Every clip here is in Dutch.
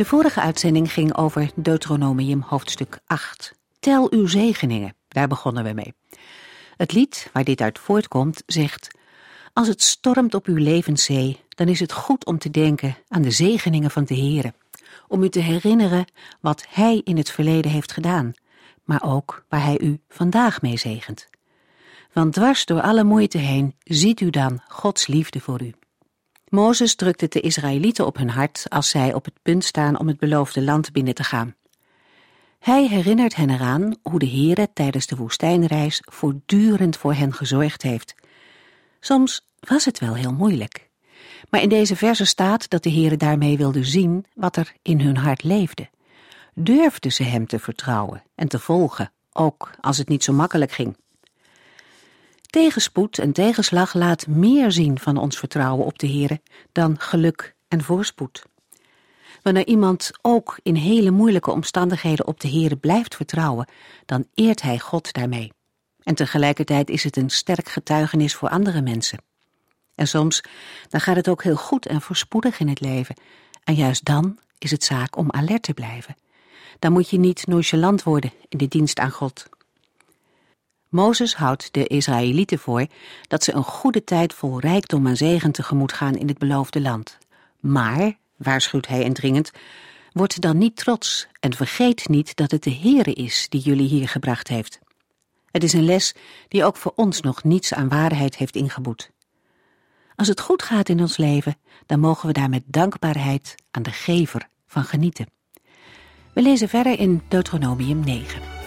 De vorige uitzending ging over Deuteronomium hoofdstuk 8. Tel uw zegeningen, daar begonnen we mee. Het lied waar dit uit voortkomt zegt: Als het stormt op uw levenszee, dan is het goed om te denken aan de zegeningen van de Heere, om u te herinneren wat Hij in het verleden heeft gedaan, maar ook waar Hij u vandaag mee zegent. Want dwars door alle moeite heen ziet u dan Gods liefde voor u. Mozes drukt het de Israëlieten op hun hart als zij op het punt staan om het beloofde land binnen te gaan. Hij herinnert hen eraan hoe de Heere tijdens de woestijnreis voortdurend voor hen gezorgd heeft. Soms was het wel heel moeilijk. Maar in deze verse staat dat de Heere daarmee wilde zien wat er in hun hart leefde. Durfden ze hem te vertrouwen en te volgen, ook als het niet zo makkelijk ging. Tegenspoed en tegenslag laat meer zien van ons vertrouwen op de Heere dan geluk en voorspoed. Wanneer iemand ook in hele moeilijke omstandigheden op de Heere blijft vertrouwen, dan eert hij God daarmee. En tegelijkertijd is het een sterk getuigenis voor andere mensen. En soms dan gaat het ook heel goed en voorspoedig in het leven. En juist dan is het zaak om alert te blijven. Dan moet je niet nonchalant worden in de dienst aan God. Mozes houdt de Israëlieten voor dat ze een goede tijd vol rijkdom en zegen tegemoet gaan in het beloofde land. Maar, waarschuwt hij indringend, word dan niet trots en vergeet niet dat het de Heere is die jullie hier gebracht heeft. Het is een les die ook voor ons nog niets aan waarheid heeft ingeboet. Als het goed gaat in ons leven, dan mogen we daar met dankbaarheid aan de gever van genieten. We lezen verder in Deuteronomium 9.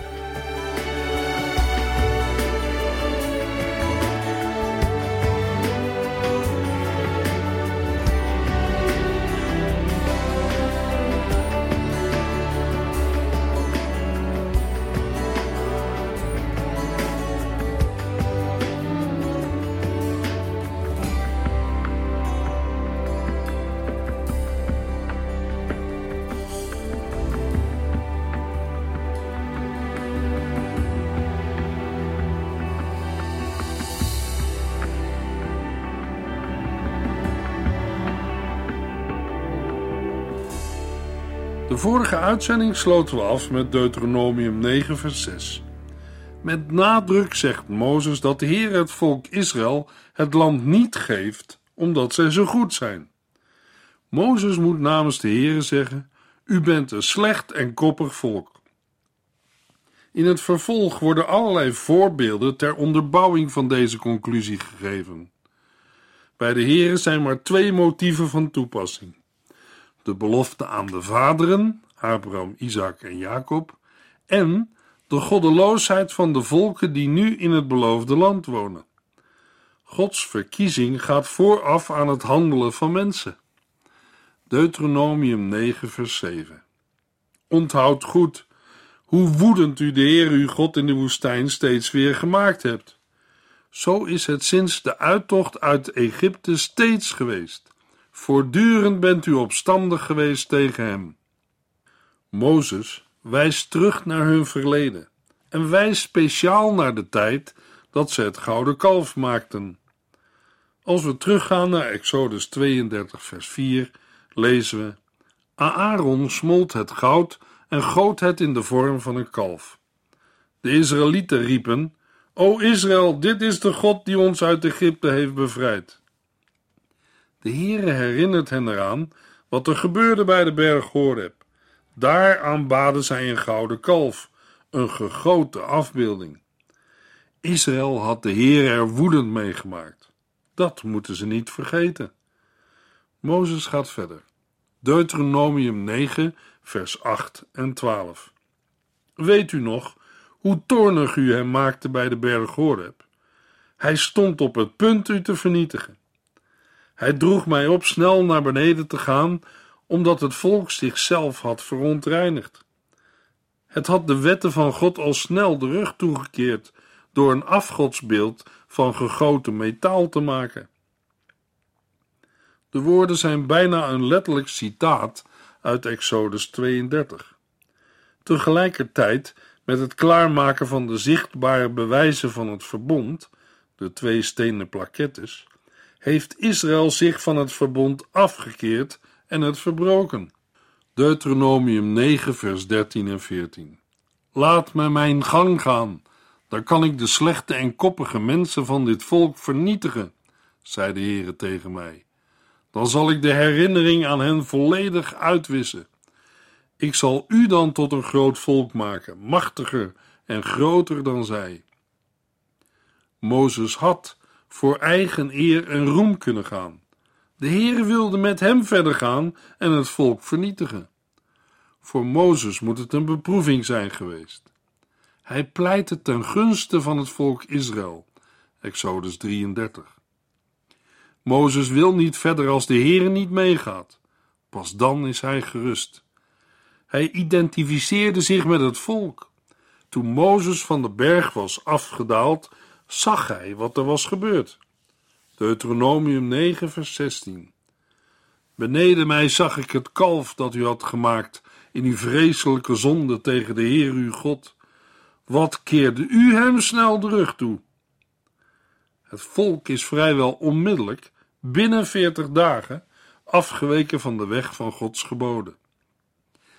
Vorige uitzending sloten we af met Deuteronomium 9, vers 6. Met nadruk zegt Mozes dat de Heer het volk Israël het land niet geeft omdat zij zo goed zijn. Mozes moet namens de Heer zeggen: U bent een slecht en koppig volk. In het vervolg worden allerlei voorbeelden ter onderbouwing van deze conclusie gegeven. Bij de Heer zijn maar twee motieven van toepassing de belofte aan de vaderen, Abraham, Isaac en Jacob, en de goddeloosheid van de volken die nu in het beloofde land wonen. Gods verkiezing gaat vooraf aan het handelen van mensen. Deuteronomium 9, vers 7. Onthoud goed hoe woedend u de Heer uw God in de woestijn steeds weer gemaakt hebt. Zo is het sinds de uittocht uit Egypte steeds geweest. Voortdurend bent u opstandig geweest tegen hem. Mozes wijst terug naar hun verleden en wijst speciaal naar de tijd dat ze het gouden kalf maakten. Als we teruggaan naar Exodus 32, vers 4, lezen we: Aaron smolt het goud en goot het in de vorm van een kalf. De Israëlieten riepen: O Israël, dit is de God die ons uit Egypte heeft bevrijd. De Heere herinnert hen eraan wat er gebeurde bij de berg Horeb. Daar aanbaden zij een gouden kalf, een gegoten afbeelding. Israël had de Heer er woedend meegemaakt. Dat moeten ze niet vergeten. Mozes gaat verder. Deuteronomium 9, vers 8 en 12. Weet u nog hoe toornig u hem maakte bij de berg Horeb? Hij stond op het punt u te vernietigen. Hij droeg mij op snel naar beneden te gaan, omdat het volk zichzelf had verontreinigd. Het had de wetten van God al snel de rug toegekeerd door een afgodsbeeld van gegoten metaal te maken. De woorden zijn bijna een letterlijk citaat uit Exodus 32. Tegelijkertijd met het klaarmaken van de zichtbare bewijzen van het verbond, de twee stenen plakettes, heeft Israël zich van het verbond afgekeerd en het verbroken. Deuteronomium 9, vers 13 en 14. Laat me mijn gang gaan, dan kan ik de slechte en koppige mensen van dit volk vernietigen, zei de Heere tegen mij. Dan zal ik de herinnering aan hen volledig uitwissen. Ik zal u dan tot een groot volk maken, machtiger en groter dan zij. Mozes had voor eigen eer en roem kunnen gaan. De Heere wilde met hem verder gaan en het volk vernietigen. Voor Mozes moet het een beproeving zijn geweest. Hij pleitte ten gunste van het volk Israël. Exodus 33. Mozes wil niet verder als de Heere niet meegaat. Pas dan is hij gerust. Hij identificeerde zich met het volk. Toen Mozes van de berg was afgedaald, zag hij wat er was gebeurd. Deuteronomium 9, vers 16. Beneden mij zag ik het kalf dat u had gemaakt in uw vreselijke zonde tegen de Heer uw God. Wat keerde u hem snel de rug toe? Het volk is vrijwel onmiddellijk, binnen veertig dagen, afgeweken van de weg van Gods geboden.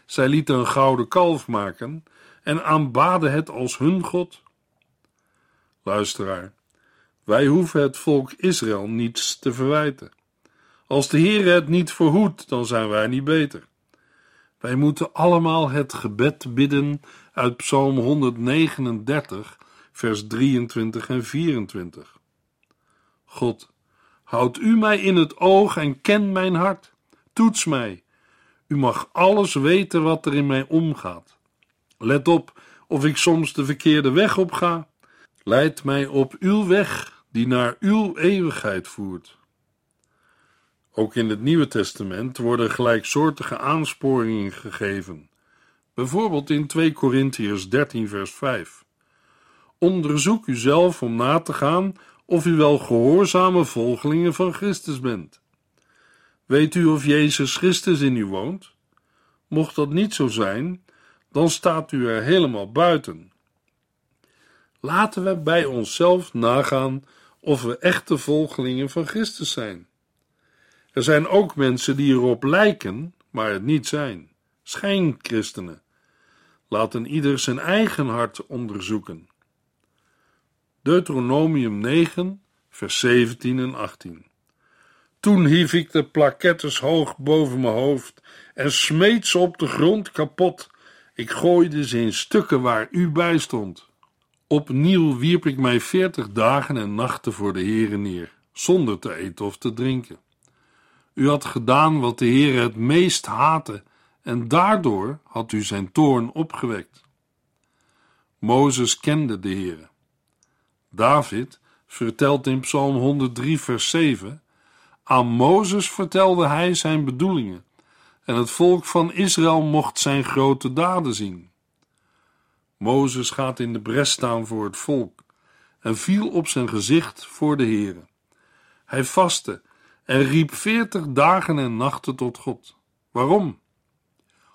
Zij lieten een gouden kalf maken en aanbaden het als hun God. Luisteraar, wij hoeven het volk Israël niets te verwijten. Als de Heer het niet verhoedt, dan zijn wij niet beter. Wij moeten allemaal het gebed bidden uit Psalm 139, vers 23 en 24. God, houd u mij in het oog en ken mijn hart. Toets mij. U mag alles weten wat er in mij omgaat. Let op of ik soms de verkeerde weg op ga. Leid mij op uw weg die naar uw eeuwigheid voert. Ook in het Nieuwe Testament worden gelijksoortige aansporingen gegeven. Bijvoorbeeld in 2 Korintiërs 13 vers 5. Onderzoek uzelf om na te gaan of u wel gehoorzame volgelingen van Christus bent. Weet u of Jezus Christus in u woont? Mocht dat niet zo zijn, dan staat u er helemaal buiten. Laten we bij onszelf nagaan of we echte volgelingen van Christus zijn. Er zijn ook mensen die erop lijken, maar het niet zijn. Schijnchristenen. Laten ieder zijn eigen hart onderzoeken. Deuteronomium 9, vers 17 en 18. Toen hief ik de plakettes hoog boven mijn hoofd en smeet ze op de grond kapot. Ik gooide ze in stukken waar u bij stond. Opnieuw wierp ik mij veertig dagen en nachten voor de Heere neer, zonder te eten of te drinken. U had gedaan wat de Heere het meest haatte, en daardoor had u zijn toorn opgewekt. Mozes kende de Heere. David vertelt in Psalm 103, vers 7: Aan Mozes vertelde hij zijn bedoelingen, en het volk van Israël mocht zijn grote daden zien. Mozes gaat in de bres staan voor het volk en viel op zijn gezicht voor de Heere. Hij vastte en riep veertig dagen en nachten tot God. Waarom?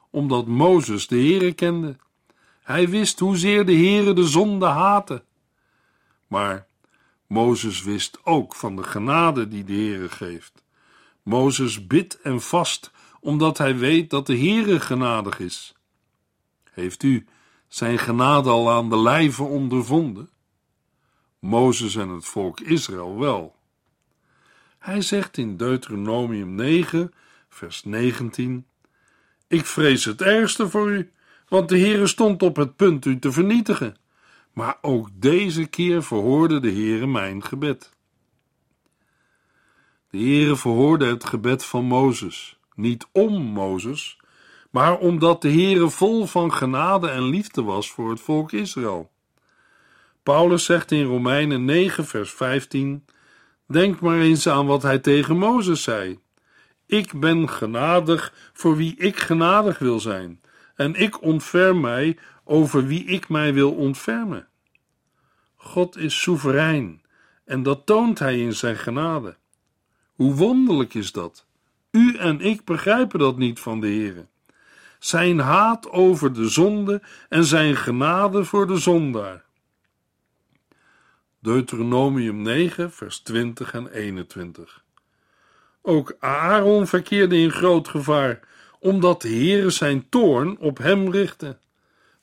Omdat Mozes de Heere kende. Hij wist hoezeer de Heere de zonde haatte. Maar Mozes wist ook van de genade die de Heere geeft. Mozes bidt en vast omdat hij weet dat de Heere genadig is. Heeft u zijn genade al aan de lijve ondervonden? Mozes en het volk Israël wel. Hij zegt in Deuteronomium 9, vers 19: Ik vrees het ergste voor u, want de Heere stond op het punt u te vernietigen. Maar ook deze keer verhoorde de Heere mijn gebed. De Heere verhoorde het gebed van Mozes, niet om Mozes, maar omdat de Heere vol van genade en liefde was voor het volk Israël. Paulus zegt in Romeinen 9, vers 15: Denk maar eens aan wat hij tegen Mozes zei. Ik ben genadig voor wie ik genadig wil zijn, en ik ontferm mij over wie ik mij wil ontfermen. God is soeverein, en dat toont hij in zijn genade. Hoe wonderlijk is dat? U en ik begrijpen dat niet van de Heere. Zijn haat over de zonde en zijn genade voor de zondaar. Deuteronomium 9, vers 20 en 21. Ook Aaron verkeerde in groot gevaar, omdat de Heere zijn toorn op hem richtte.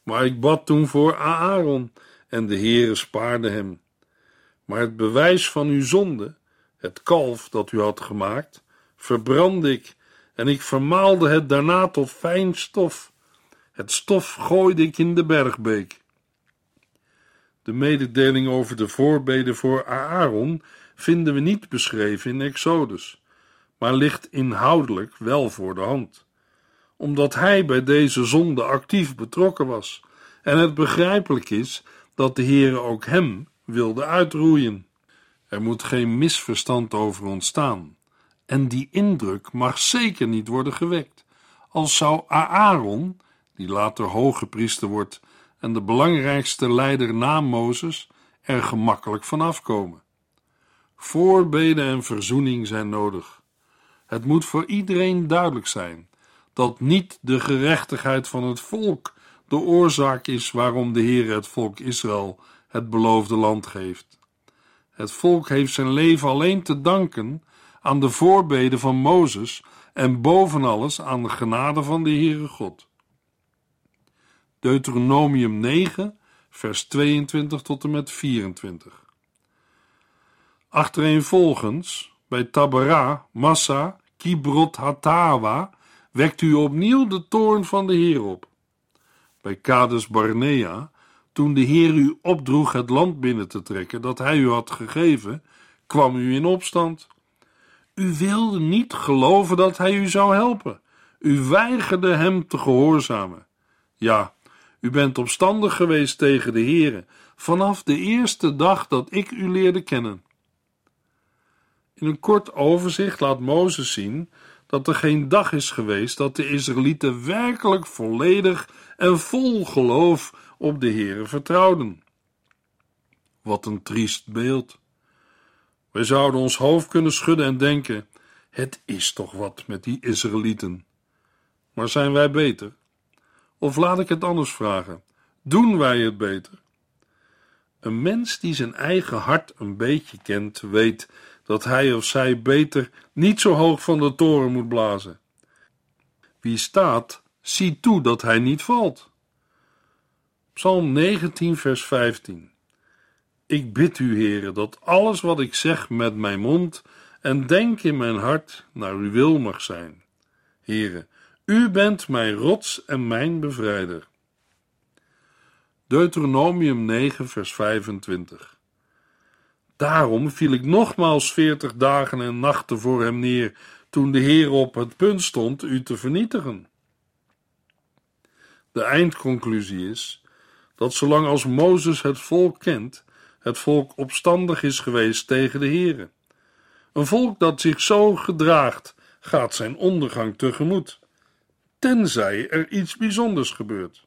Maar ik bad toen voor Aaron, en de Heere spaarde hem. Maar het bewijs van uw zonde, het kalf dat u had gemaakt, verbrandde ik, en ik vermaalde het daarna tot fijn stof. Het stof gooide ik in de bergbeek. De mededeling over de voorbeden voor Aaron vinden we niet beschreven in Exodus, maar ligt inhoudelijk wel voor de hand, omdat hij bij deze zonde actief betrokken was en het begrijpelijk is dat de Heere ook hem wilde uitroeien. Er moet geen misverstand over ontstaan, en die indruk mag zeker niet worden gewekt, als zou Aaron, die later hoge priester wordt en de belangrijkste leider na Mozes, er gemakkelijk van afkomen. Voorbeden en verzoening zijn nodig. Het moet voor iedereen duidelijk zijn dat niet de gerechtigheid van het volk de oorzaak is waarom de Heer het volk Israël het beloofde land geeft. Het volk heeft zijn leven alleen te danken aan de voorbeden van Mozes en boven alles aan de genade van de Heere God. Deuteronomium 9, vers 22 tot en met 24. Achtereenvolgens, bij Tabara, Massa, Kibrot Hatawa, wekt u opnieuw de toorn van de Heer op. Bij Kades Barnea, toen de Heer u opdroeg het land binnen te trekken dat hij u had gegeven, kwam u in opstand. U wilde niet geloven dat hij u zou helpen. U weigerde hem te gehoorzamen. Ja, u bent opstandig geweest tegen de Heere vanaf de eerste dag dat ik u leerde kennen. In een kort overzicht laat Mozes zien dat er geen dag is geweest dat de Israëlieten werkelijk volledig en vol geloof op de Heere vertrouwden. Wat een triest beeld. Wij zouden ons hoofd kunnen schudden en denken: het is toch wat met die Israëlieten. Maar zijn wij beter? Of laat ik het anders vragen: doen wij het beter? Een mens die zijn eigen hart een beetje kent, weet dat hij of zij beter niet zo hoog van de toren moet blazen. Wie staat, ziet toe dat hij niet valt. Psalm 19, vers 15. Ik bid u, heren, dat alles wat ik zeg met mijn mond en denk in mijn hart naar uw wil mag zijn. Heren, u bent mijn rots en mijn bevrijder. Deuteronomium 9, vers 25. Daarom viel ik nogmaals veertig dagen en nachten voor hem neer, toen de Heer op het punt stond u te vernietigen. De eindconclusie is dat zolang als Mozes het volk kent, het volk opstandig is geweest tegen de Heere. Een volk dat zich zo gedraagt, gaat zijn ondergang tegemoet, tenzij er iets bijzonders gebeurt.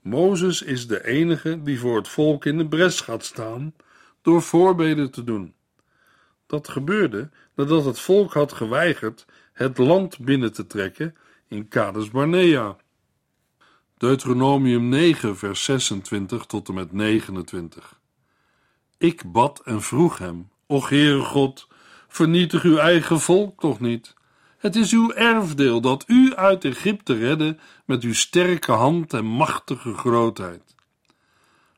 Mozes is de enige die voor het volk in de bres gaat staan door voorbeden te doen. Dat gebeurde nadat het volk had geweigerd het land binnen te trekken in Kades Barnea. Deuteronomium 9, vers 26 tot en met 29. Ik bad en vroeg hem: Och Heere God, vernietig uw eigen volk toch niet? Het is uw erfdeel dat u uit Egypte redde met uw sterke hand en machtige grootheid.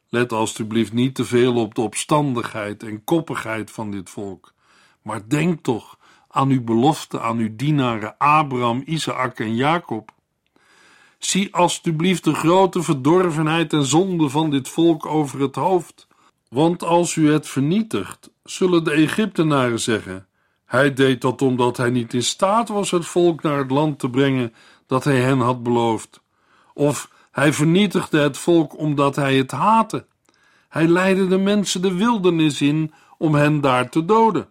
Let alstublieft niet te veel op de opstandigheid en koppigheid van dit volk, maar denk toch aan uw belofte aan uw dienaren Abraham, Isaac en Jacob. Zie alstublieft de grote verdorvenheid en zonde van dit volk over het hoofd, want als u het vernietigt, zullen de Egyptenaren zeggen: Hij deed dat omdat hij niet in staat was het volk naar het land te brengen dat hij hen had beloofd. Of hij vernietigde het volk omdat hij het haatte. Hij leidde de mensen de wildernis in om hen daar te doden.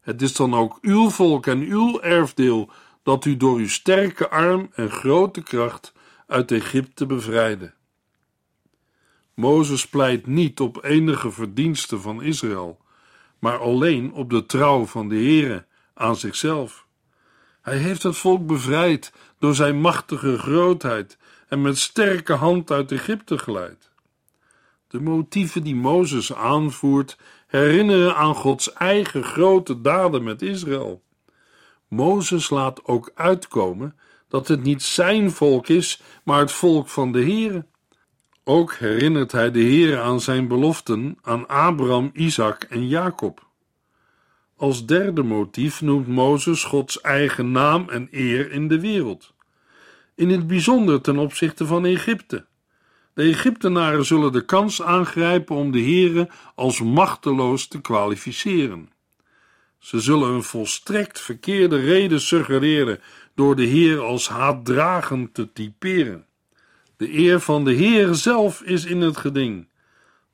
Het is dan ook uw volk en uw erfdeel dat u door uw sterke arm en grote kracht uit Egypte bevrijdde. Mozes pleit niet op enige verdienste van Israël, maar alleen op de trouw van de Heere aan zichzelf. Hij heeft het volk bevrijd door zijn machtige grootheid en met sterke hand uit Egypte geleid. De motieven die Mozes aanvoert herinneren aan Gods eigen grote daden met Israël. Mozes laat ook uitkomen dat het niet zijn volk is, maar het volk van de Heere. Ook herinnert hij de Heere aan zijn beloften aan Abraham, Isaac en Jacob. Als derde motief noemt Mozes Gods eigen naam en eer in de wereld. In het bijzonder ten opzichte van Egypte. De Egyptenaren zullen de kans aangrijpen om de Heere als machteloos te kwalificeren. Ze zullen een volstrekt verkeerde reden suggereren door de Heer als haatdragend te typeren. De eer van de Heer zelf is in het geding,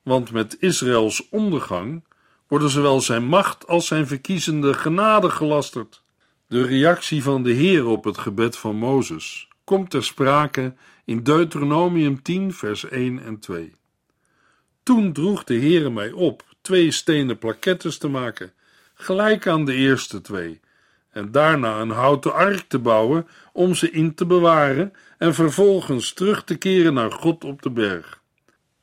want met Israëls ondergang worden zowel zijn macht als zijn verkiezende genade gelasterd. De reactie van de Heer op het gebed van Mozes komt ter sprake in Deuteronomium 10, vers 1 en 2. Toen droeg de Heere mij op twee stenen plakettes te maken, gelijk aan de eerste twee, en daarna een houten ark te bouwen om ze in te bewaren en vervolgens terug te keren naar God op de berg.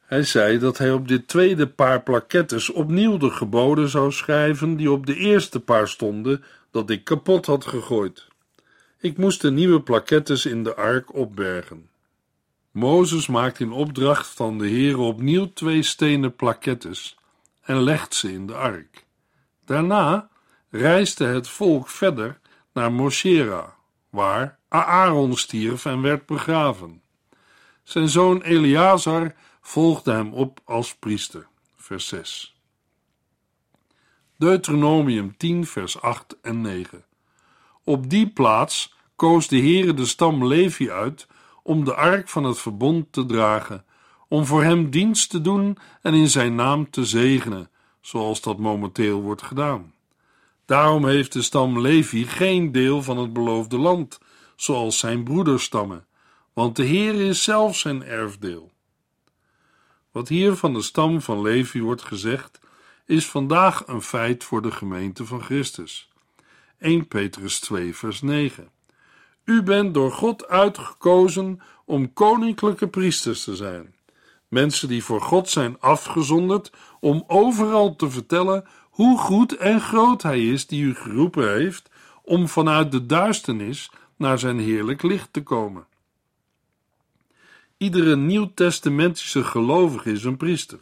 Hij zei dat hij op dit tweede paar plakettes opnieuw de geboden zou schrijven die op de eerste paar stonden dat ik kapot had gegooid. Ik moest de nieuwe plakettes in de ark opbergen. Mozes maakt in opdracht van de Heer opnieuw twee stenen plakettes en legt ze in de ark. Daarna reisde het volk verder naar Moshera, waar Aaron stierf en werd begraven. Zijn zoon Eleazar volgde hem op als priester. Vers 6. Deuteronomium 10, vers 8 en 9. Op die plaats koos de Heere de stam Levi uit om de ark van het verbond te dragen, om voor hem dienst te doen en in zijn naam te zegenen, zoals dat momenteel wordt gedaan. Daarom heeft de stam Levi geen deel van het beloofde land, zoals zijn broederstammen, want de Heer is zelf zijn erfdeel. Wat hier van de stam van Levi wordt gezegd, is vandaag een feit voor de gemeente van Christus. 1 Petrus 2, vers 9. U bent door God uitgekozen om koninklijke priesters te zijn. Mensen die voor God zijn afgezonderd om overal te vertellen hoe goed en groot Hij is die u geroepen heeft om vanuit de duisternis naar zijn heerlijk licht te komen. Iedere nieuwtestamentische gelovige is een priester.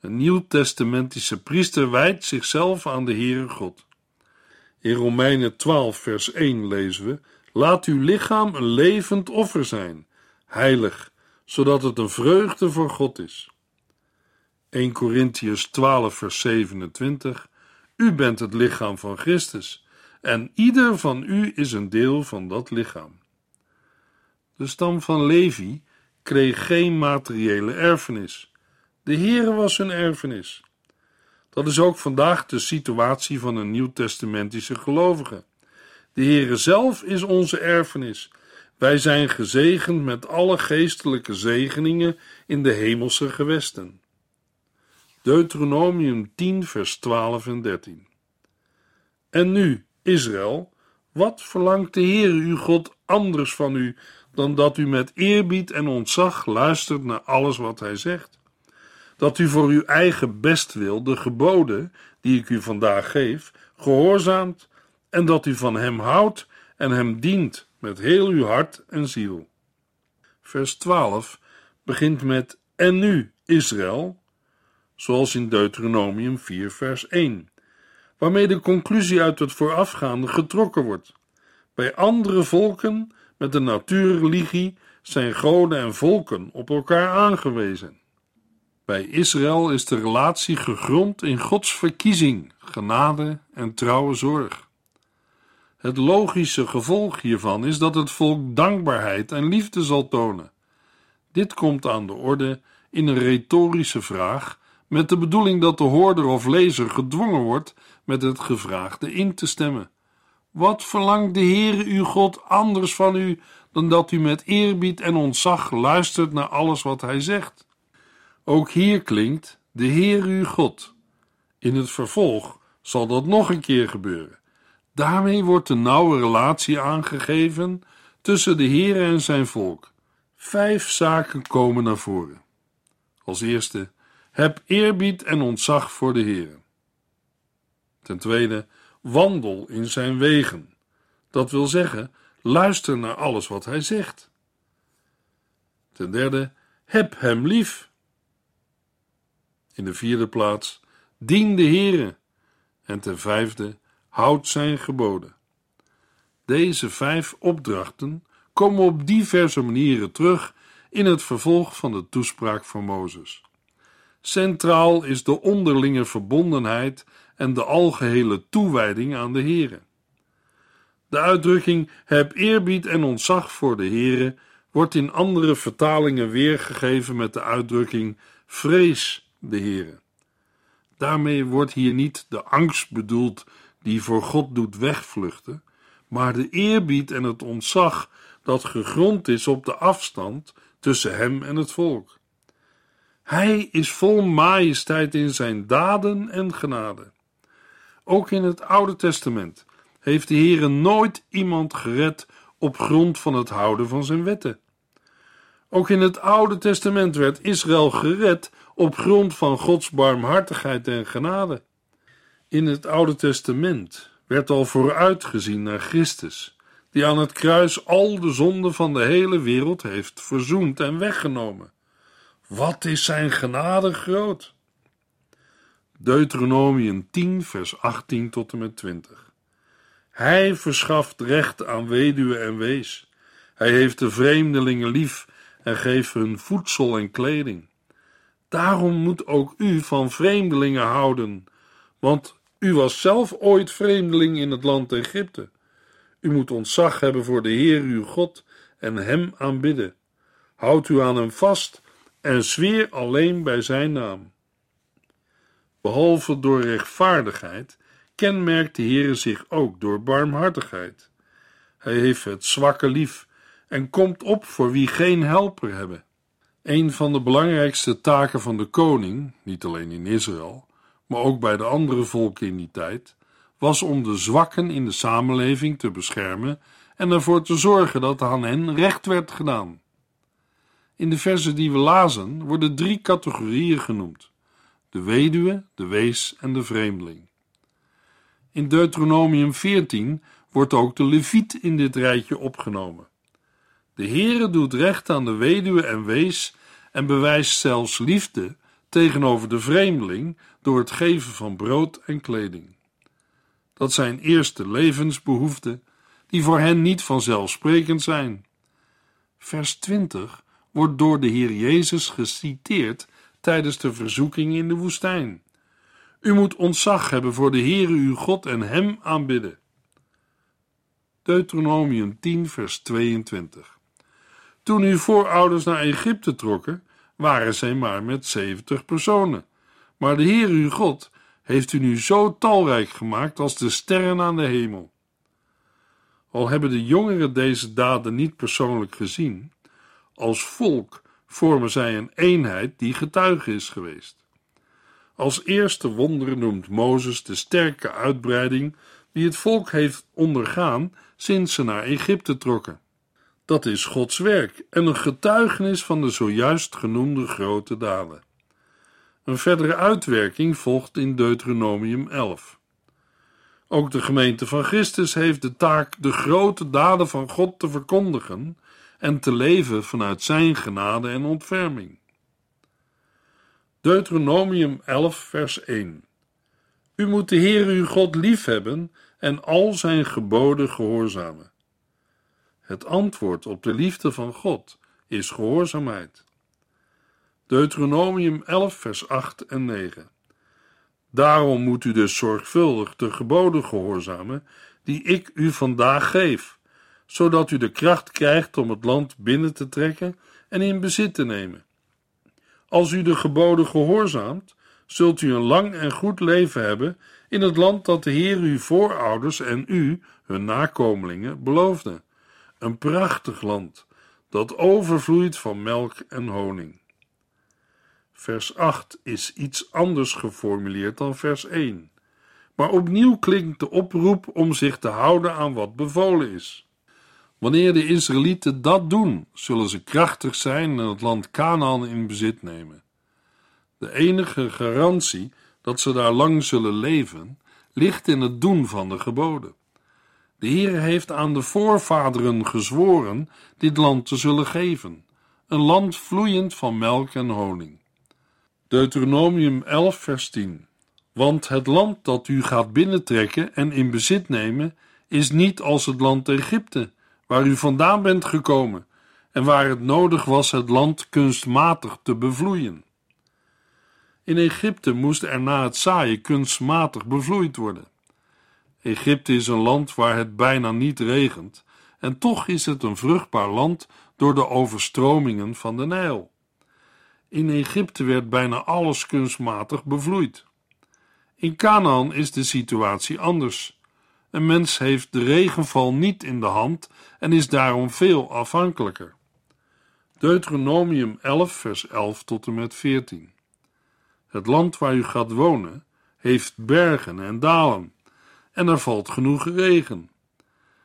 Een nieuwtestamentische priester wijdt zichzelf aan de Heere God. In Romeinen 12, vers 1 lezen we: Laat uw lichaam een levend offer zijn, heilig, zodat het een vreugde voor God is. 1 Corinthians 12, vers 27: U bent het lichaam van Christus, en ieder van u is een deel van dat lichaam. De stam van Levi kreeg geen materiële erfenis. De Heere was hun erfenis. Dat is ook vandaag de situatie van een nieuwtestamentische gelovige. De Heere zelf is onze erfenis. Wij zijn gezegend met alle geestelijke zegeningen in de hemelse gewesten. Deuteronomium 10, vers 12 en 13. En nu, Israël, wat verlangt de Heer uw God anders van u dan dat u met eerbied en ontzag luistert naar alles wat hij zegt? Dat u voor uw eigen bestwil de geboden die ik u vandaag geef, gehoorzaamt en dat u van hem houdt en hem dient met heel uw hart en ziel. Vers 12 begint met En nu, Israël, zoals in Deuteronomium 4, vers 1, waarmee de conclusie uit het voorafgaande getrokken wordt. Bij andere volken met de natuurreligie zijn goden en volken op elkaar aangewezen. Bij Israël is de relatie gegrond in Gods verkiezing, genade en trouwe zorg. Het logische gevolg hiervan is dat het volk dankbaarheid en liefde zal tonen. Dit komt aan de orde in een retorische vraag met de bedoeling dat de hoorder of lezer gedwongen wordt met het gevraagde in te stemmen. Wat verlangt de Heere uw God anders van u dan dat u met eerbied en ontzag luistert naar alles wat hij zegt? Ook hier klinkt de Heer uw God. In het vervolg zal dat nog een keer gebeuren. Daarmee wordt de nauwe relatie aangegeven tussen de Heer en zijn volk. Vijf zaken komen naar voren. Als eerste, heb eerbied en ontzag voor de Heer. Ten tweede, wandel in zijn wegen. Dat wil zeggen, luister naar alles wat hij zegt. Ten derde, heb hem lief. In de vierde plaats, dien de Heere. En ten vijfde, houd zijn geboden. Deze vijf opdrachten komen op diverse manieren terug in het vervolg van de toespraak van Mozes. Centraal is de onderlinge verbondenheid en de algehele toewijding aan de Heere. De uitdrukking heb eerbied en ontzag voor de Heere wordt in andere vertalingen weergegeven met de uitdrukking vrees de Heere. Daarmee wordt hier niet de angst bedoeld die voor God doet wegvluchten, maar de eerbied en het ontzag dat gegrond is op de afstand tussen hem en het volk. Hij is vol majesteit in zijn daden en genade. Ook in het Oude Testament heeft de Heere nooit iemand gered op grond van het houden van zijn wetten. Ook in het Oude Testament werd Israël gered op grond van Gods barmhartigheid en genade. In het Oude Testament werd al vooruitgezien naar Christus, die aan het kruis al de zonden van de hele wereld heeft verzoend en weggenomen. Wat is zijn genade groot? Deuteronomium 10, vers 18 tot en met 20. Hij verschaft recht aan weduwe en wees. Hij heeft de vreemdelingen lief en geeft hun voedsel en kleding. Daarom moet ook u van vreemdelingen houden, want u was zelf ooit vreemdeling in het land Egypte. U moet ontzag hebben voor de Heer uw God en hem aanbidden. Houd u aan hem vast en zweer alleen bij zijn naam. Behalve door rechtvaardigheid kenmerkt de Heer zich ook door barmhartigheid. Hij heeft het zwakke lief en komt op voor wie geen helper hebben. Een van de belangrijkste taken van de koning, niet alleen in Israël, maar ook bij de andere volken in die tijd, was om de zwakken in de samenleving te beschermen en ervoor te zorgen dat aan hen recht werd gedaan. In de versen die we lazen worden drie categorieën genoemd: de weduwe, de wees en de vreemdeling. In Deuteronomium 14 wordt ook de leviet in dit rijtje opgenomen. De Heere doet recht aan de weduwe en wees en bewijst zelfs liefde tegenover de vreemdeling door het geven van brood en kleding. Dat zijn eerste levensbehoeften die voor hen niet vanzelfsprekend zijn. Vers 20 wordt door de Heer Jezus geciteerd tijdens de verzoeking in de woestijn. U moet ontzag hebben voor de Heere uw God en Hem aanbidden. Deuteronomium 10, vers 22. Toen uw voorouders naar Egypte trokken, waren zij maar met 70 personen. Maar de Heer uw God heeft u nu zo talrijk gemaakt als de sterren aan de hemel. Al hebben de jongeren deze daden niet persoonlijk gezien, als volk vormen zij een eenheid die getuige is geweest. Als eerste wonder noemt Mozes de sterke uitbreiding die het volk heeft ondergaan sinds ze naar Egypte trokken. Dat is Gods werk en een getuigenis van de zojuist genoemde grote daden. Een verdere uitwerking volgt in Deuteronomium 11. Ook de gemeente van Christus heeft de taak de grote daden van God te verkondigen en te leven vanuit Zijn genade en ontferming. Deuteronomium 11, vers 1. U moet de Heer uw God liefhebben en al zijn geboden gehoorzamen. Het antwoord op de liefde van God is gehoorzaamheid. Deuteronomium 11, vers 8 en 9. Daarom moet u dus zorgvuldig de geboden gehoorzamen die ik u vandaag geef, zodat u de kracht krijgt om het land binnen te trekken en in bezit te nemen. Als u de geboden gehoorzaamt, zult u een lang en goed leven hebben in het land dat de Heer uw voorouders en u, hun nakomelingen, beloofde. Een prachtig land dat overvloeit van melk en honing. Vers 8 is iets anders geformuleerd dan vers 1. Maar opnieuw klinkt de oproep om zich te houden aan wat bevolen is. Wanneer de Israëlieten dat doen, zullen ze krachtig zijn en het land Canaan in bezit nemen. De enige garantie dat ze daar lang zullen leven, ligt in het doen van de geboden. De Heer heeft aan de voorvaderen gezworen dit land te zullen geven, een land vloeiend van melk en honing. Deuteronomium 11, vers 10. Want het land dat u gaat binnentrekken en in bezit nemen, is niet als het land Egypte, waar u vandaan bent gekomen en waar het nodig was het land kunstmatig te bevloeien. In Egypte moest er na het zaaien kunstmatig bevloeid worden. Egypte is een land waar het bijna niet regent, en toch is het een vruchtbaar land door de overstromingen van de Nijl. In Egypte werd bijna alles kunstmatig bevloeid. In Canaan is de situatie anders. Een mens heeft de regenval niet in de hand en is daarom veel afhankelijker. Deuteronomium 11, vers 11 tot en met 14. Het land waar u gaat wonen heeft bergen en dalen, en er valt genoeg regen.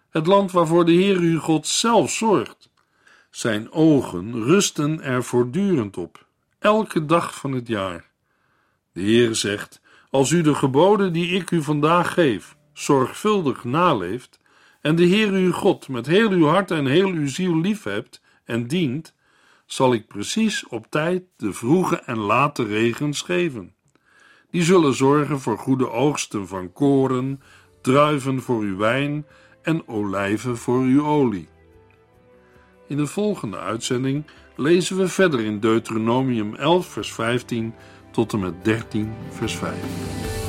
Het land waarvoor de Heer uw God zelf zorgt. Zijn ogen rusten er voortdurend op, elke dag van het jaar. De Heer zegt: Als u de geboden die ik u vandaag geef, zorgvuldig naleeft, en de Heer uw God met heel uw hart en heel uw ziel liefhebt en dient, zal ik precies op tijd de vroege en late regens geven. Die zullen zorgen voor goede oogsten van koren, druiven voor uw wijn en olijven voor uw olie. In de volgende uitzending lezen we verder in Deuteronomium 11, vers 15 tot en met 13, vers 5.